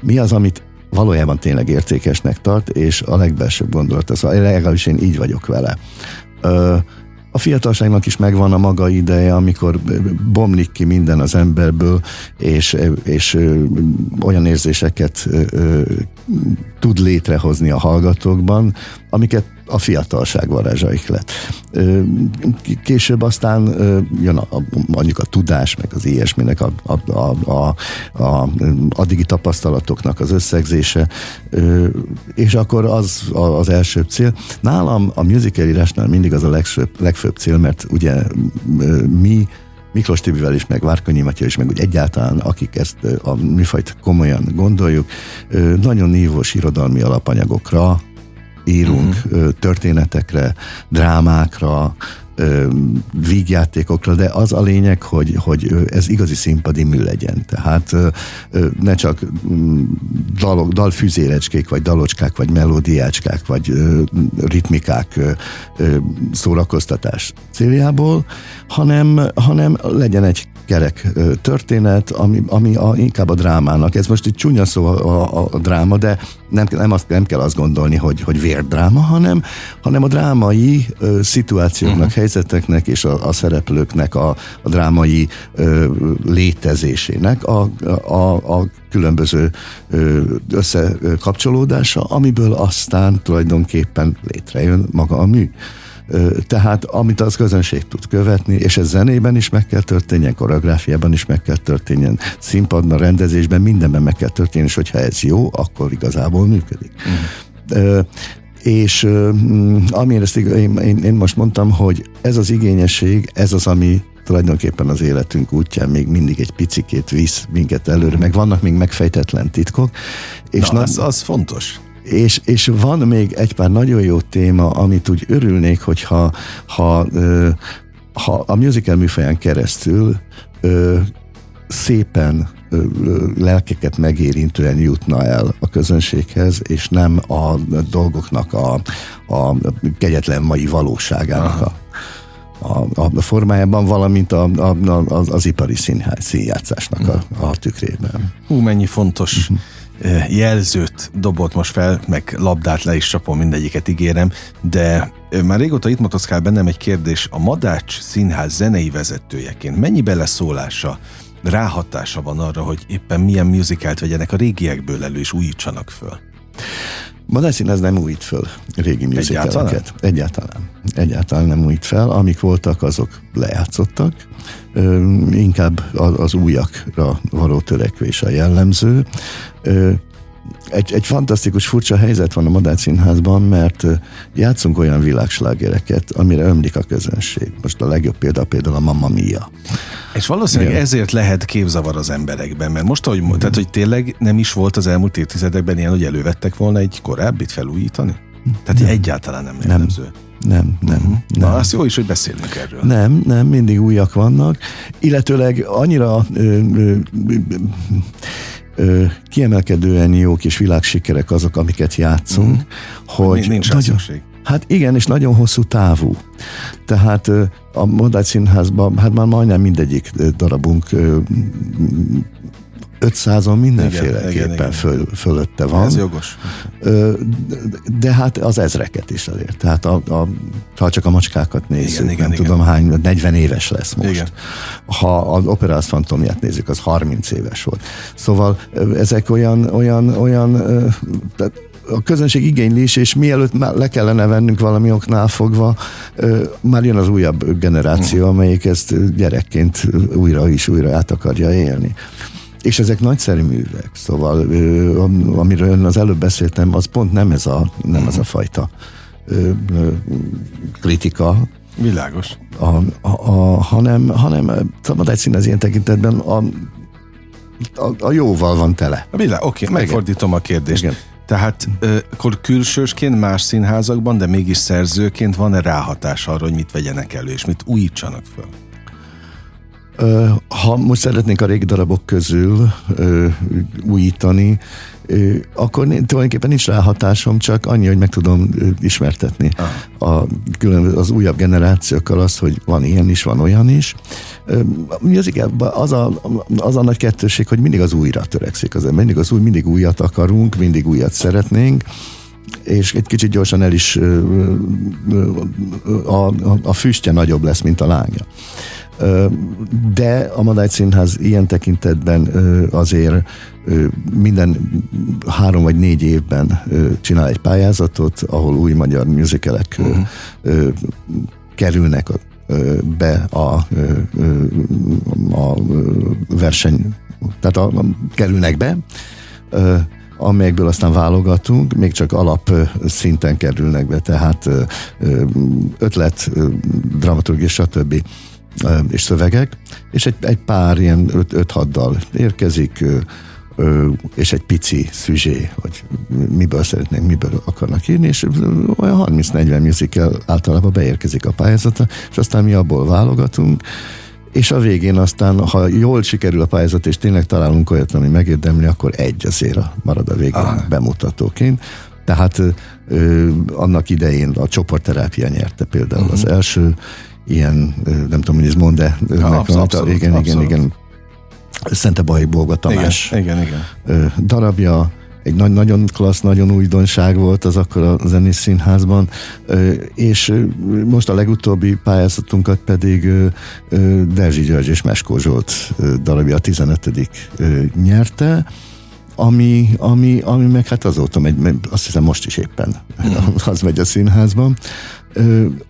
mi az, amit valójában tényleg értékesnek tart, és a legbelsőbb gondolat, szóval legalábbis én így vagyok vele. A fiatalságnak is megvan a maga ideje, amikor bomlik ki minden az emberből, és, és olyan érzéseket tud létrehozni a hallgatókban, amiket a fiatalság varázsaik lett. Később aztán jön a, mondjuk a tudás, meg az ilyesminek, a, a, a, a, a addigi tapasztalatoknak az összegzése, és akkor az az első cél. Nálam a musical írásnál mindig az a legfőbb, legfőbb cél, mert ugye mi Miklós Tibivel is, meg Várkonyi Matya is, meg úgy egyáltalán, akik ezt a műfajt komolyan gondoljuk, nagyon nívós irodalmi alapanyagokra írunk uh-huh. történetekre, drámákra, vígjátékokra, de az a lényeg, hogy, hogy ez igazi színpadi mű legyen. Tehát ne csak mm, dalok, dalfüzérecskék, vagy dalocskák, vagy melódiácskák, vagy ritmikák szórakoztatás céljából, hanem, hanem legyen egy kerek történet, ami, ami a, inkább a drámának. Ez most egy csúnya szó a, a, a dráma, de nem, nem, azt, nem kell azt gondolni, hogy, hogy vérdráma, hanem, hanem a drámai ö, szituációknak, uh-huh. helyzeteknek és a, a szereplőknek a, a drámai ö, létezésének a, a, a különböző összekapcsolódása, amiből aztán tulajdonképpen létrejön maga a mű. Tehát amit az közönség tud követni, és ez zenében is meg kell történjen, koreográfiában is meg kell történjen, színpadban, rendezésben, mindenben meg kell történni, és hogyha ez jó, akkor igazából működik. Uh-huh. És amire ezt én, én, én most mondtam, hogy ez az igényesség, ez az, ami tulajdonképpen az életünk útján még mindig egy picikét visz minket előre, meg vannak még megfejtetlen titkok. És Na, na az, az fontos. És, és van még egy pár nagyon jó téma, amit úgy örülnék, hogyha ha, ha a musical műfaján keresztül szépen lelkeket megérintően jutna el a közönséghez, és nem a dolgoknak a, a kegyetlen mai valóságának a, a, a formájában, valamint a, a, az, az ipari színház színjátszásnak a, a tükrében. Hú, mennyi fontos. Uh-huh jelzőt dobott most fel, meg labdát le is csapom, mindegyiket ígérem, de már régóta itt motoszkál bennem egy kérdés, a Madács Színház zenei vezetőjeként mennyi beleszólása, ráhatása van arra, hogy éppen milyen musicalt vegyenek a régiekből elő és újítsanak föl? Madács Színház nem újít föl régi musicaleket. Egyáltalán? Egyáltalán. Egyáltalán nem újít fel. Amik voltak, azok lejátszottak. Ö, inkább az, az újakra való törekvés a jellemző. Ö, egy, egy fantasztikus furcsa helyzet van a Madács Színházban, mert játszunk olyan világslágereket, amire ömlik a közönség. Most a legjobb példa például a Mamma Mia. És valószínűleg Igen. ezért lehet képzavar az emberekben, mert most, ahogy, tehát, hogy tényleg nem is volt az elmúlt évtizedekben ilyen, hogy elővettek volna egy korábbit felújítani? Tehát nem. egyáltalán nem jellemző. Nem. Nem, nem. Uh-huh. nem. Na, az jó is, hogy beszélünk erről. Nem, nem, mindig újak vannak. Illetőleg annyira ö, ö, ö, kiemelkedően jók és világsikerek azok, amiket játszunk, mm. hogy nincs nagyon, Hát igen, és nagyon hosszú távú. Tehát a Modács Színházban, hát már majdnem mindegyik darabunk 500-on mindenféleképpen föl, fölötte van. Ez jogos. De hát az ezreket is elért. Tehát a, a, ha csak a macskákat nézzük, igen, igen, nem igen. tudom hány, 40 éves lesz most. Igen. Ha az Operász Fantomját nézzük, az 30 éves volt. Szóval ezek olyan, olyan, olyan a közönség igénylés, és mielőtt már le kellene vennünk valami oknál fogva, már jön az újabb generáció, amelyik ezt gyerekként újra is újra át akarja élni. És ezek nagyszerű művek, szóval amiről az előbb beszéltem, az pont nem ez a, nem ez a fajta kritika, Világos. A, a, a, hanem, hanem szabad egy szín az ilyen tekintetben a, a, a jóval van tele. Világ, oké, okay, megfordítom a kérdést. Igen. Tehát akkor külsősként más színházakban, de mégis szerzőként van-e ráhatás arra, hogy mit vegyenek elő, és mit újítsanak föl? Ha most szeretnénk a régi darabok közül ö, újítani, ö, akkor tulajdonképpen nincs ráhatásom, csak annyi, hogy meg tudom ismertetni a, külön, az újabb generációkkal azt, hogy van ilyen is, van olyan is. Ö, az, az, a, az a nagy kettőség, hogy mindig az újra törekszik az mindig az új, mindig újat akarunk, mindig újat szeretnénk, és egy kicsit gyorsan el is a, a, a füstje nagyobb lesz, mint a lángja. De a Madály Színház ilyen tekintetben azért minden három vagy négy évben csinál egy pályázatot, ahol új magyar musicalek uh-huh. kerülnek be a, a verseny, tehát a, a, kerülnek be, amelyekből aztán válogatunk, még csak alap szinten kerülnek be, tehát ötlet, dramaturgia, stb és szövegek, és egy, egy pár ilyen 5-6 dal érkezik, és egy pici szüzsé, hogy miből szeretnénk, miből akarnak írni, és olyan 30-40 musical általában beérkezik a pályázata, és aztán mi abból válogatunk, és a végén aztán, ha jól sikerül a pályázat, és tényleg találunk olyat, ami megérdemli, akkor egy azért marad a végén Aha. bemutatóként. Tehát ö, annak idején a csoportterápia nyerte például uh-huh. az első ilyen, nem tudom, hogy ez mond-e, Ja, absz- abszolút, igen, igen, abszolút. igen, Szente Baj Bolga Tamás Igen, igen, igen. darabja, egy nagy, nagyon klassz, nagyon újdonság volt az akkor a zenész színházban, és most a legutóbbi pályázatunkat pedig Derzsi György és Meskó Zsolt darabja a 15. ö, nyerte, ami, ami, ami meg hát azóta megy, meg azt hiszem most is éppen az megy a színházban,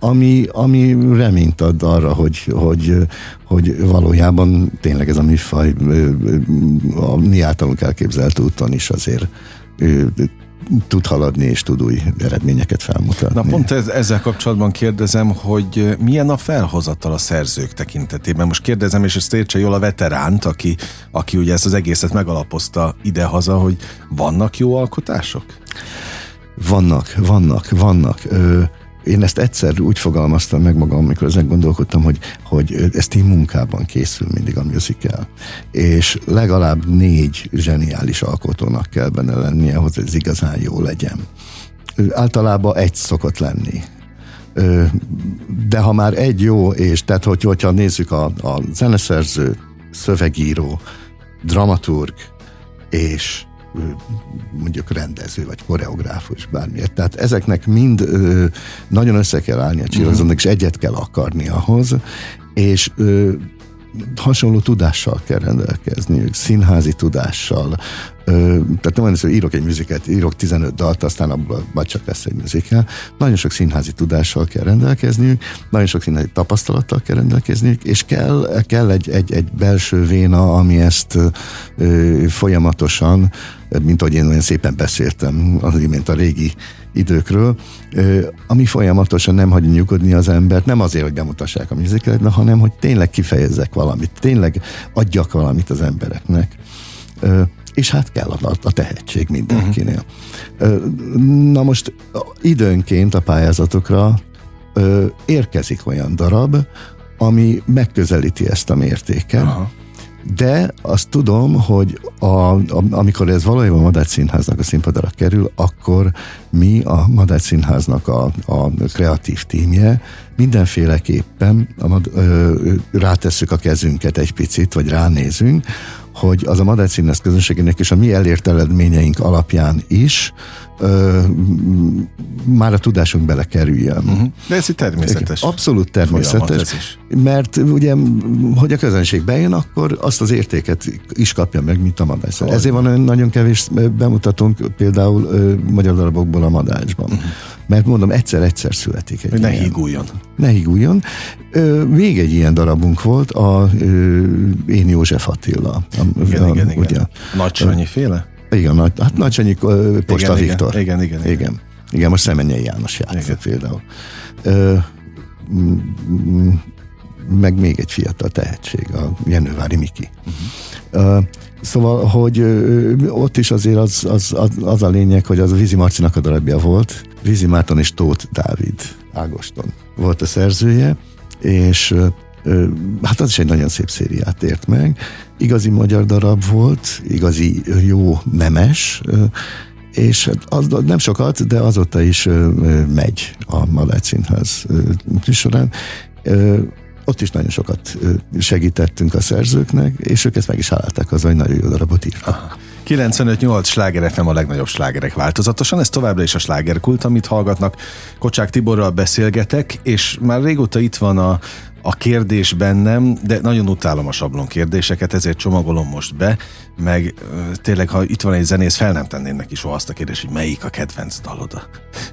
ami, ami reményt ad arra, hogy, hogy, hogy valójában tényleg ez a műfaj a mi általunk elképzelt úton is azért tud haladni és tud új eredményeket felmutatni. Na pont ez, ezzel kapcsolatban kérdezem, hogy milyen a felhozatal a szerzők tekintetében. Most kérdezem, és ezt értse jól a veteránt, aki, aki ugye ezt az egészet megalapozta idehaza, hogy vannak jó alkotások? Vannak, vannak, vannak. Ö, én ezt egyszer úgy fogalmaztam meg magam, amikor ezen gondolkodtam, hogy, hogy ez team munkában készül mindig a musical. És legalább négy zseniális alkotónak kell benne lennie, hogy ez igazán jó legyen. Általában egy szokott lenni. De ha már egy jó, és tehát hogy, hogyha nézzük a, a zeneszerző, szövegíró, dramaturg és mondjuk rendező, vagy koreográfus, bármiért. Tehát ezeknek mind ö, nagyon össze kell állni a csillagzónak, és egyet kell akarni ahhoz, és ö, hasonló tudással kell rendelkezniük, színházi tudással. Tehát nem olyan, hogy írok egy műzikát, írok 15 dalt, aztán abból majd csak lesz egy műzikál. Nagyon sok színházi tudással kell rendelkezniük, nagyon sok színházi tapasztalattal kell rendelkezniük, és kell, kell egy, egy, egy belső véna, ami ezt ö, folyamatosan, mint ahogy én olyan szépen beszéltem az imént a régi időkről, ami folyamatosan nem hagyja nyugodni az embert, nem azért, hogy bemutassák a műzikát, hanem hogy tényleg kifejezzek valamit, tényleg adjak valamit az embereknek. És hát kell a, a tehetség mindenkinél. Uh-huh. Na most időnként a pályázatokra ö, érkezik olyan darab, ami megközelíti ezt a mértéket, Aha. de azt tudom, hogy a, a, amikor ez valójában a Madács Színháznak a színpadra kerül, akkor mi a Madács Színháznak a, a kreatív tímje mindenféleképpen a, ö, rátesszük a kezünket egy picit, vagy ránézünk, hogy az a Madács Színház közönségének és a mi elért eredményeink alapján is ö, már a tudásunk belekerüljön. Uh-huh. De ez így természetes. Abszolút természetes. Mert ugye, hogy a közönség bejön, akkor azt az értéket is kapja meg, mint a madács. Hogy. Ezért van nagyon kevés bemutatónk például ö, magyar darabokból a madácsban. Uh-huh. Mert mondom, egyszer-egyszer születik egy Hogy ne ilyen. híguljon. Ne híguljon. Ö, még egy ilyen darabunk volt, a ö, Én József Attila. A, Igen, a, igen, igen. Ugye, Nagy Sanyi féle? Igen, nagy, hát Nagy Sanyi ö, Posta Igen, Viktor. Igen, igen, igen. igen. Igen. Most Szemenyei János Igen. például. Ö, meg még egy fiatal tehetség, a Jenővári Miki. Uh-huh. Ö, szóval, hogy ott is azért az, az, az, az a lényeg, hogy az a Vízi Marcinak a darabja volt. Vízi Márton és Tóth Dávid Ágoston volt a szerzője, és hát az is egy nagyon szép szériát ért meg. Igazi magyar darab volt, igazi jó nemes, és hát az, nem sokat, de azóta is megy a Madács Színház ö, során. Ö, ott is nagyon sokat segítettünk a szerzőknek, és ők ezt meg is állták az, hogy nagyon jó darabot írtak. 95-8 sláger FM a legnagyobb slágerek változatosan, ez továbbra is a slágerkult, amit hallgatnak. Kocsák Tiborral beszélgetek, és már régóta itt van a, a kérdés bennem, de nagyon utálom a sablon kérdéseket, ezért csomagolom most be, meg tényleg, ha itt van egy zenész, fel nem tenném neki soha azt a kérdést, hogy melyik a kedvenc dalod a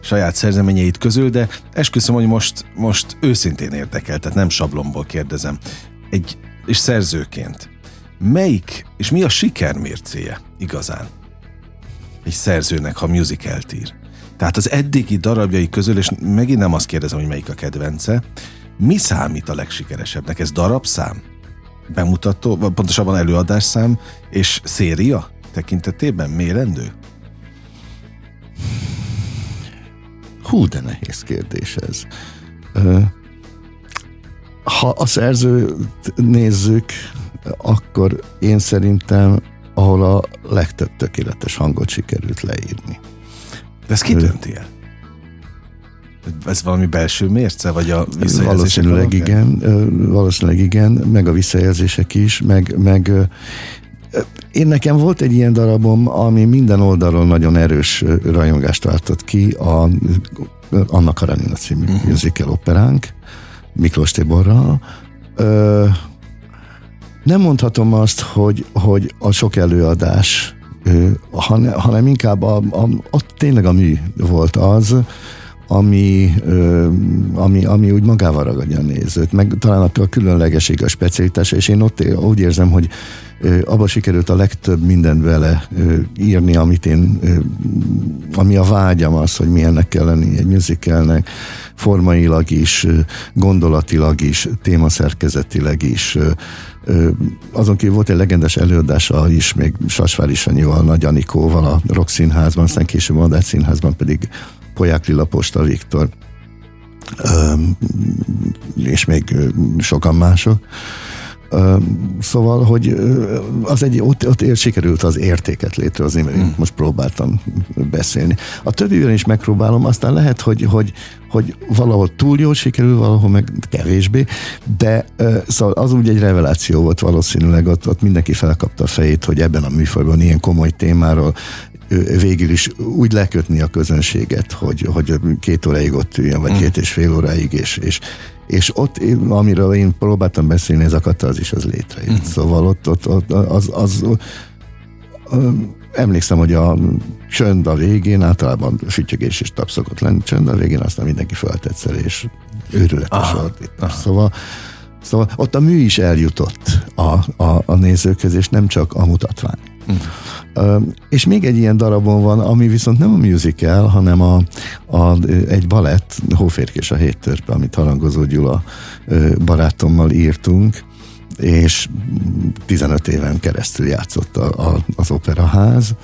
saját szerzeményeit közül, de esküszöm, hogy most, most őszintén érdekel, tehát nem sablonból kérdezem. Egy, és szerzőként, melyik, és mi a siker mércéje igazán egy szerzőnek, ha musicalt ír? Tehát az eddigi darabjai közül, és megint nem azt kérdezem, hogy melyik a kedvence, mi számít a legsikeresebbnek? Ez darabszám? Bemutató, vagy pontosabban előadásszám és széria tekintetében mérendő? Hú, de nehéz kérdés ez. Ha a szerzőt nézzük, akkor én szerintem, ahol a legtöbb tökéletes hangot sikerült leírni. De ez ki dönti el? Ez valami belső mérce, vagy a Valószínűleg igen, valószínűleg igen, meg a visszajelzések is, meg, meg én nekem volt egy ilyen darabom, ami minden oldalról nagyon erős rajongást váltott ki, a Anna Karenina című uh-huh. musical operánk, Miklós Tiborral. Ö, nem mondhatom azt, hogy, hogy a sok előadás, hanem, hanem inkább a, a, a, tényleg a mű volt az, ami, ami, ami úgy magával ragadja a nézőt, meg talán a különlegesség, a specialitása, és én ott úgy érzem, hogy abba sikerült a legtöbb mindent vele írni, amit én, ami a vágyam az, hogy milyennek kell lenni egy musicalnek, formailag is, gondolatilag is, témaszerkezetileg is. Azon kívül volt egy legendes előadása is, még Sasvári Sanyival, Nagy Anikóval a Rock Színházban, aztán később a Madách Színházban pedig Poják Lila Posta Viktor és még sokan mások Szóval, hogy az egy, ott, ott sikerült az értéket létrehozni, mert mm. most próbáltam beszélni. A többiben is megpróbálom, aztán lehet, hogy, hogy, hogy valahol túl jól sikerül, valahol meg kevésbé, de szóval az úgy egy reveláció volt valószínűleg, ott, ott mindenki felkapta a fejét, hogy ebben a műfajban ilyen komoly témáról végül is úgy lekötni a közönséget, hogy, hogy két óráig ott üljön, vagy mm. két és fél óráig, és, és, és ott, amiről én próbáltam beszélni, ez a katarzis az létrejött. Mm. Szóval ott, ott, ott az, az, az emlékszem, hogy a csönd a végén, általában fütyögés és tap szokott lenni, csönd a végén, aztán mindenki föltetszer, és őrületes volt. Szóval, szóval ott a mű is eljutott a, a, a nézőköz, és nem csak a mutatvány. És még egy ilyen darabon van, ami viszont nem a musical, hanem a, a, egy balett, Hóférkés a hét törpe, amit Harangozó Gyula barátommal írtunk, és 15 éven keresztül játszott a, a, az operaház,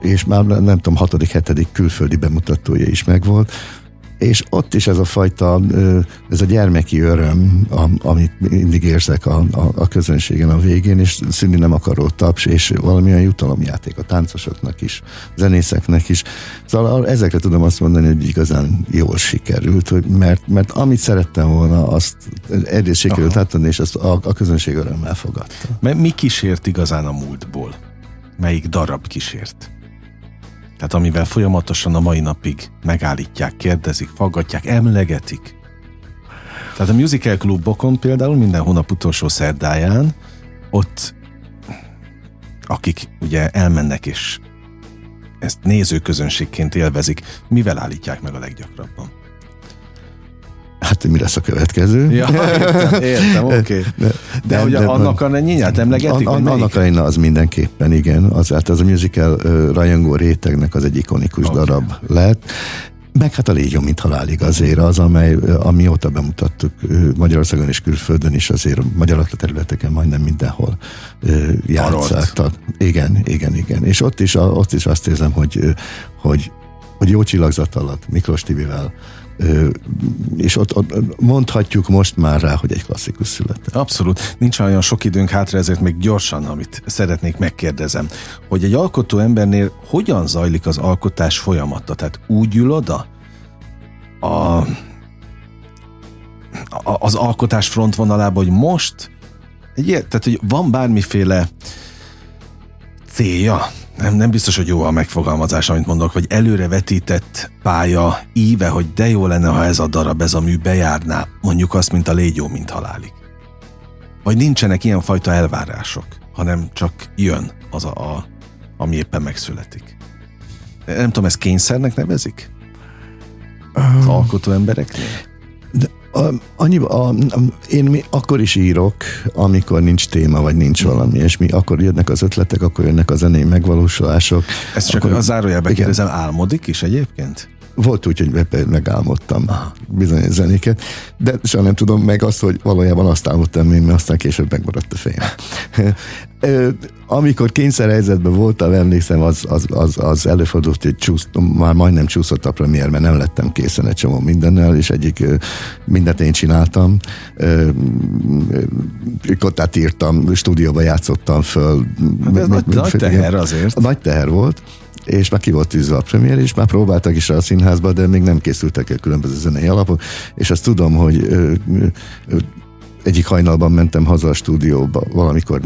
és már nem tudom, hatodik, hetedik külföldi bemutatója is megvolt, és ott is ez a fajta, ez a gyermeki öröm, amit mindig érzek a, a, a közönségen a végén, és szűnni nem akaró taps, és valamilyen jutalomjáték a táncosoknak is, zenészeknek is. Szóval ezekre tudom azt mondani, hogy igazán jól sikerült, hogy mert, mert amit szerettem volna, azt egyrészt sikerült átadni, és azt a, a közönség örömmel fogadta. Mert mi kísért igazán a múltból? Melyik darab kísért? Tehát amivel folyamatosan a mai napig megállítják, kérdezik, faggatják, emlegetik. Tehát a musical klubokon például minden hónap utolsó szerdáján ott akik ugye elmennek és ezt nézőközönségként élvezik, mivel állítják meg a leggyakrabban? Hát mi lesz a következő? Ja, értem, értem oké. Okay. De, de, de, de annak a nyínyát emlegetik? An, an, annak a az mindenképpen, igen. Az, hát az a musical uh, rajongó rétegnek az egy ikonikus okay. darab lett. Meg hát a Légió, mint halálig azért az, amely, amióta bemutattuk Magyarországon és külföldön is azért magyar területeken majdnem mindenhol játszák. Igen, igen, igen. És ott is, ott is azt érzem, hogy, hogy, hogy jó csillagzat alatt Miklós Tibivel és ott, ott mondhatjuk most már rá, hogy egy klasszikus született. Abszolút. Nincs olyan sok időnk hátra, ezért még gyorsan, amit szeretnék megkérdezem, hogy egy alkotó embernél hogyan zajlik az alkotás folyamata? Tehát úgy ül oda a, a, az alkotás frontvonalába, hogy most egy, tehát, hogy van bármiféle célja, nem, nem biztos, hogy jó a megfogalmazás, amit mondok, vagy előre vetített pálya íve, hogy de jó lenne, ha ez a darab, ez a mű bejárná, mondjuk azt, mint a légy jó, mint halálig. Vagy nincsenek ilyenfajta elvárások, hanem csak jön az a, a ami éppen megszületik. Nem tudom, ezt kényszernek nevezik? Az alkotó embereknél? A, annyi, a, a, én mi, akkor is írok, amikor nincs téma, vagy nincs valami, és mi akkor jönnek az ötletek, akkor jönnek a zenei megvalósulások. Ezt csak akkor, a zárójelbe kérdezem, álmodik is egyébként? Volt úgy, hogy megálmodtam Aha. bizonyos zenéket, de sem nem tudom meg azt, hogy valójában azt álmodtam én, mert aztán később megmaradt a fejem. Amikor kényszerhelyzetben voltam, emlékszem, az, az, az, az előfordult, hogy csúsz, már majdnem csúszott a premier, mert nem lettem készen egy csomó mindennel, és egyik mindent én csináltam. Kottát írtam, stúdióba játszottam föl. Hát ez nagy, nagy teher azért. Nagy teher volt és már ki volt tűzve a premier, és már próbáltak is a színházba, de még nem készültek el különböző zenei alapok, és azt tudom, hogy ö, ö, egyik hajnalban mentem haza a stúdióba, valamikor,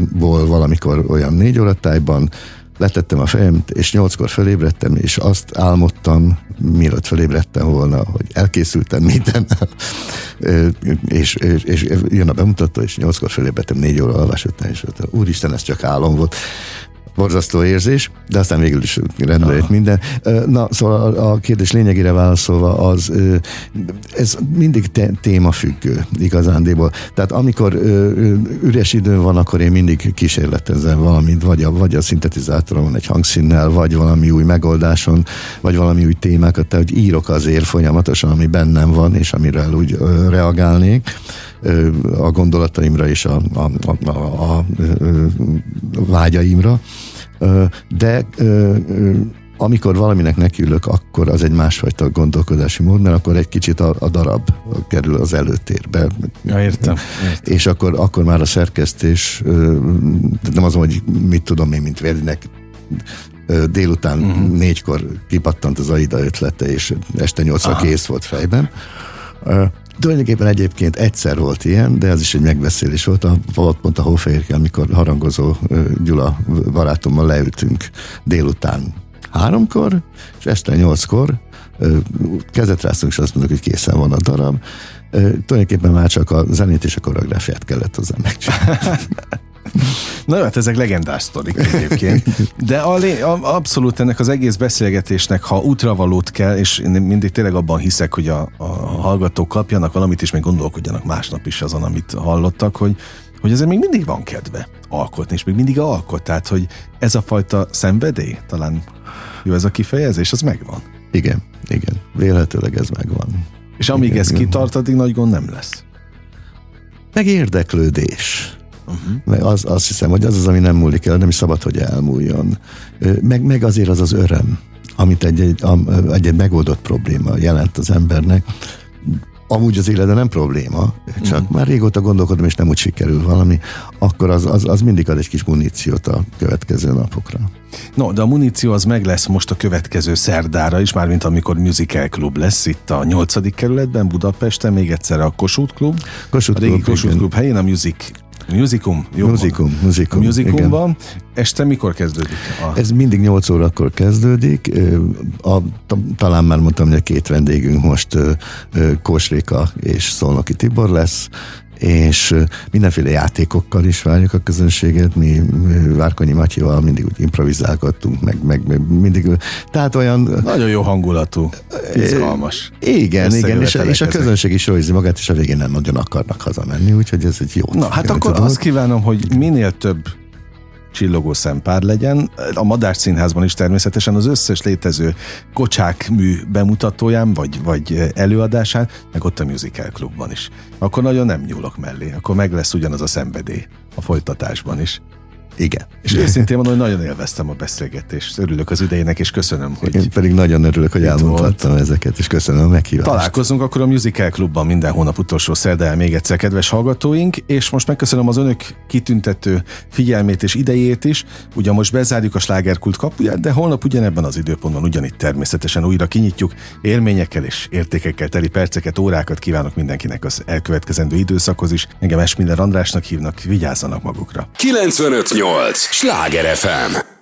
valamikor olyan négy óratájban, letettem a fejem, és nyolckor felébredtem, és azt álmodtam, mielőtt felébredtem volna, hogy elkészültem minden, és, és, és, jön a bemutató, és nyolckor felébredtem négy óra alvás után, és úristen, ez csak álom volt borzasztó érzés, de aztán végül is rendbe jött minden. Na, szóval a kérdés lényegére válaszolva az, ez mindig téma függő igazándiból. Tehát amikor üres időn van, akkor én mindig kísérletezem valamit, vagy a, vagy a szintetizátoron egy hangszínnel, vagy valami új megoldáson, vagy valami új témákat, tehát hogy írok azért folyamatosan, ami bennem van, és amiről úgy reagálnék a gondolataimra és a, a, a, a, a vágyaimra, de amikor valaminek nekiülök, akkor az egy másfajta gondolkodási mód, mert akkor egy kicsit a, a darab kerül az előtérbe. Ja, értem. értem. És akkor, akkor már a szerkesztés, nem az, hogy mit tudom én, mint Verdinek délután uh-huh. négykor kipattant az AIDA ötlete, és este nyolcra kész volt fejben. Tulajdonképpen egyébként egyszer volt ilyen, de ez is egy megbeszélés volt. A, pont a Hófehérke, amikor harangozó Gyula barátommal leültünk délután háromkor, és este nyolckor kezet ráztunk, és azt mondjuk, hogy készen van a darab. Tulajdonképpen már csak a zenét és a koreográfiát kellett hozzá megcsinálni. Na hát ezek legendás sztorik egyébként. De a, a, abszolút ennek az egész beszélgetésnek, ha útravalót kell, és én mindig tényleg abban hiszek, hogy a, a hallgatók kapjanak valamit, és még gondolkodjanak másnap is azon, amit hallottak, hogy, hogy ezért még mindig van kedve alkotni, és még mindig alkot. Tehát, hogy ez a fajta szenvedély, talán jó ez a kifejezés, az megvan. Igen, igen. Vélhetőleg ez megvan. És amíg igen, ez kitart, addig nagy gond nem lesz. Meg érdeklődés. Uh-huh. Az, azt hiszem, hogy az az, ami nem múlik el, nem is szabad, hogy elmúljon. Meg, meg azért az az öröm, amit egy, egy, egy, egy megoldott probléma jelent az embernek, amúgy az életben nem probléma, csak mm. már régóta gondolkodom, és nem úgy sikerül valami, akkor az, az, az mindig ad egy kis muníciót a következő napokra. No, de a muníció az meg lesz most a következő szerdára is, mármint amikor Musical Club lesz itt a 8. kerületben, Budapesten, még egyszer a Kossuth Club. Kossuth a régi Club, Kossuth Club helyén a Music Musicum? Jó musicum, musicum. Musicumban. Este mikor kezdődik? A... Ez mindig 8 órakor kezdődik. A, talán már mondtam, hogy a két vendégünk most Kósréka és Szolnoki Tibor lesz, és mindenféle játékokkal is várjuk a közönséget, mi Várkonyi Matyival mindig úgy improvizálgattunk, meg, meg, meg mindig, tehát olyan... Nagyon jó hangulatú, izgalmas. Igen, igen, és, és a közönség is jól magát, és a végén nem nagyon akarnak hazamenni, úgyhogy ez egy jó. Na, hát akkor azt kívánom, hogy minél több csillogó szempár legyen. A Madár Színházban is természetesen az összes létező kocsák mű bemutatóján, vagy, vagy előadásán, meg ott a Musical Clubban is. Akkor nagyon nem nyúlok mellé, akkor meg lesz ugyanaz a szenvedély a folytatásban is. Igen. És őszintén mondom, hogy nagyon élveztem a beszélgetést. Örülök az idejének, és köszönöm, hogy... Én pedig nagyon örülök, hogy elmondhattam volt. ezeket, és köszönöm a meghívást. Találkozunk akkor a Musical Clubban minden hónap utolsó szerdán még egyszer, kedves hallgatóink, és most megköszönöm az önök kitüntető figyelmét és idejét is. Ugyan most bezárjuk a slágerkult kapuját, de holnap ugyanebben az időpontban ugyanitt természetesen újra kinyitjuk. Élményekkel és értékekkel teli perceket, órákat kívánok mindenkinek az elkövetkezendő időszakhoz is. Engem Esmiller Andrásnak hívnak, vigyázzanak magukra. 95 8. Sláger FM